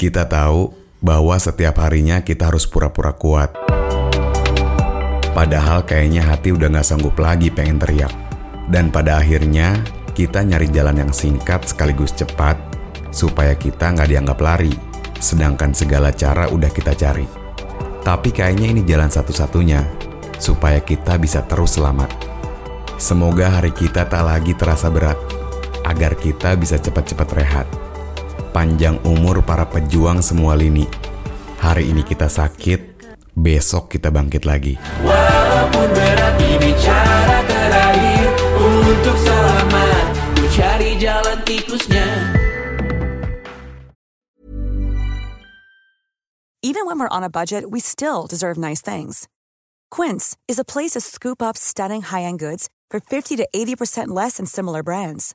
Kita tahu bahwa setiap harinya kita harus pura-pura kuat. Padahal kayaknya hati udah gak sanggup lagi pengen teriak. Dan pada akhirnya kita nyari jalan yang singkat sekaligus cepat supaya kita nggak dianggap lari. Sedangkan segala cara udah kita cari. Tapi kayaknya ini jalan satu-satunya supaya kita bisa terus selamat. Semoga hari kita tak lagi terasa berat, agar kita bisa cepat-cepat rehat. Panjang umur para pejuang semua lini. Hari ini kita sakit, besok kita bangkit lagi. Walaupun berat ini cara terakhir Untuk selamat Ku cari jalan tikusnya Even when we're on a budget, we still deserve nice things. Quince is a place to scoop up stunning high-end goods for 50 to 80% less than similar brands.